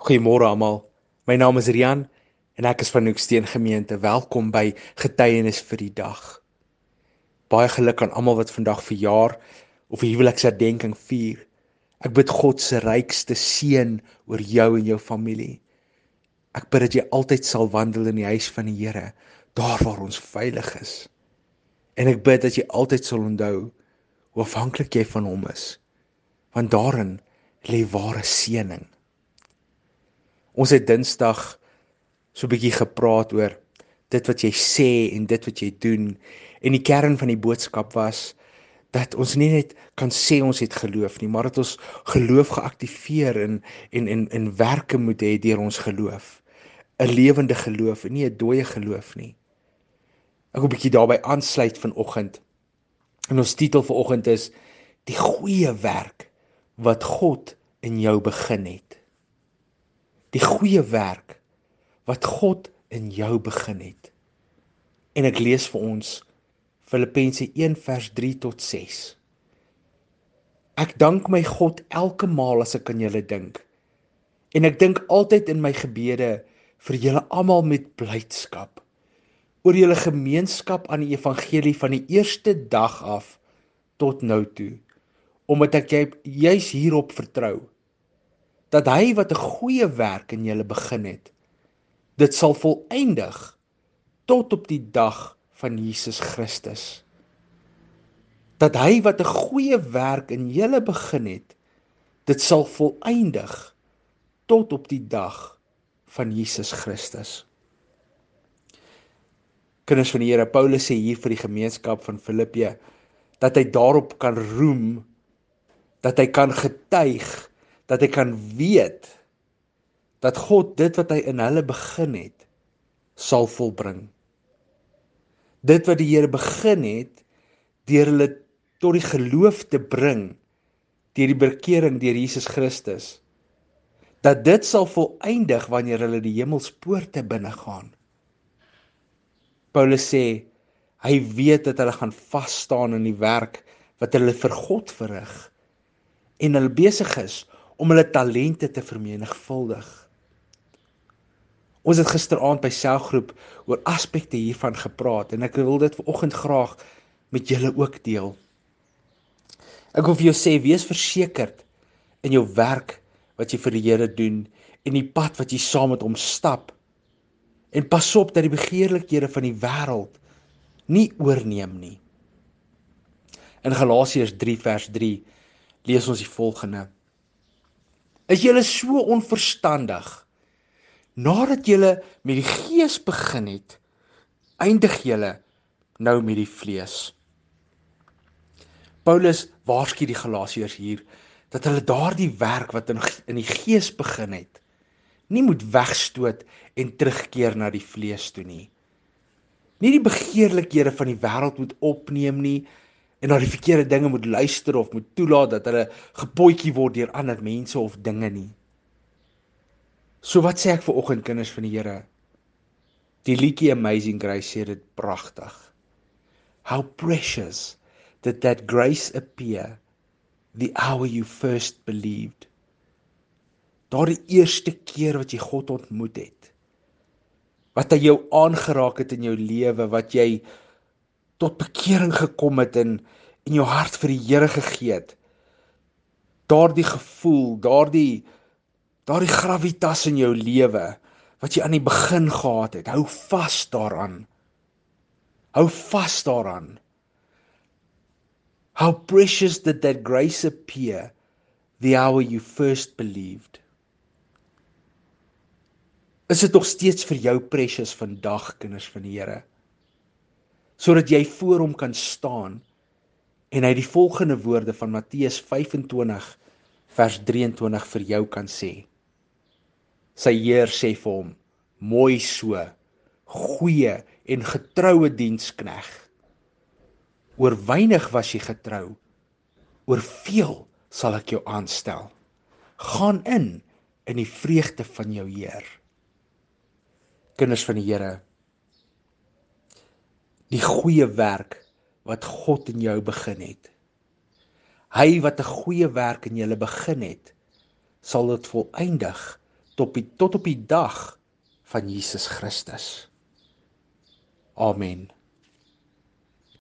Goeiemôre almal. My naam is Rian en ek is van Hoeksteen Gemeente. Welkom by Getuienis vir die dag. Baie geluk aan almal wat vandag verjaar of huweliksherdenking vier. Ek bid God se rykste seën oor jou en jou familie. Ek bid dat jy altyd sal wandel in die huis van die Here, daar waar ons veilig is. En ek bid dat jy altyd sal onthou hoe afhanklik jy van hom is. Want daarin lê ware seëning. Ons het Dinsdag so 'n bietjie gepraat oor dit wat jy sê en dit wat jy doen en die kern van die boodskap was dat ons nie net kan sê ons het geloof nie, maar dat ons geloof geaktiveer en en en in werke moet hê deur ons geloof. 'n Lewende geloof en nie 'n dooie geloof nie. Ek wil 'n bietjie daarbey aansluit vanoggend. En ons titel vir oggend is die goeie werk wat God in jou begin het die goeie werk wat God in jou begin het. En ek lees vir ons Filippense 1 vers 3 tot 6. Ek dank my God elke maal as ek aan julle dink. En ek dink altyd in my gebede vir julle almal met blydskap oor julle gemeenskap aan die evangelie van die eerste dag af tot nou toe omdat ek juis hierop vertrou dat hy wat 'n goeie werk in julle begin het, dit sal volëindig tot op die dag van Jesus Christus. Dat hy wat 'n goeie werk in julle begin het, dit sal volëindig tot op die dag van Jesus Christus. Kinders van die Here, Paulus sê hier vir die gemeenskap van Filippi dat hy daarop kan roem dat hy kan getuig dat hy kan weet dat God dit wat hy in hulle begin het sal volbring. Dit wat die Here begin het deur hulle tot die geloof te bring deur die bekering deur Jesus Christus dat dit sal volëindig wanneer hulle die hemelspoorte binne gaan. Paulus sê hy weet dat hulle gaan vas staan in die werk wat hulle vir God verrig en hulle besig is om hulle talente te vermenigvuldig. Ons het gisteraand by selgroep oor aspekte hiervan gepraat en ek wil dit vanoggend graag met julle ook deel. Ek wil vir jou sê wees versekerd in jou werk wat jy vir die Here doen en die pad wat jy saam met hom stap. En pas op dat die begeerlikhede van die wêreld nie oorneem nie. In Galasiërs 3 vers 3 lees ons die volgende: Is julle so onverstandig? Nadat julle met die gees begin het, eindig julle nou met die vlees. Paulus waarsku die Galasiërs hier dat hulle daardie werk wat in in die gees begin het, nie moet wegstoot en terugkeer na die vlees toe nie. Nie die begeerlikhede van die wêreld moet opneem nie, en na die verkeerde dinge moet luister of moet toelaat dat hulle gepotjie word deur ander mense of dinge nie. So wat sê ek vir oggend kinders van die Here? Die liedjie Amazing Grace sê dit pragtig. How precious that that grace appear the hour you first believed. Daardie eerste keer wat jy God ontmoet het. Wat hy jou aangeraak het in jou lewe, wat jy tot bekering gekom het en in jou hart vir die Here gegee het. Daardie gevoel, daardie daardie gravitas in jou lewe wat jy aan die begin gehad het, hou vas daaraan. Hou vas daaraan. How precious did that grace appear the hour you first believed. Is dit nog steeds vir jou precious vandag kinders van die Here? Sodat jy voor hom kan staan en hy die volgende woorde van Matteus 25 vers 23 vir jou kan sê. Sy Heer sê vir hom: "Mooi so, goeie en getroue dienskneg. Oor weinig was jy getrou, oor veel sal ek jou aanstel. Gaan in in die vreugde van jou Heer." Kinders van die Here, die goeie werk wat God in jou begin het. Hy wat 'n goeie werk in julle begin het, sal dit volëindig tot die tot op die dag van Jesus Christus. Amen.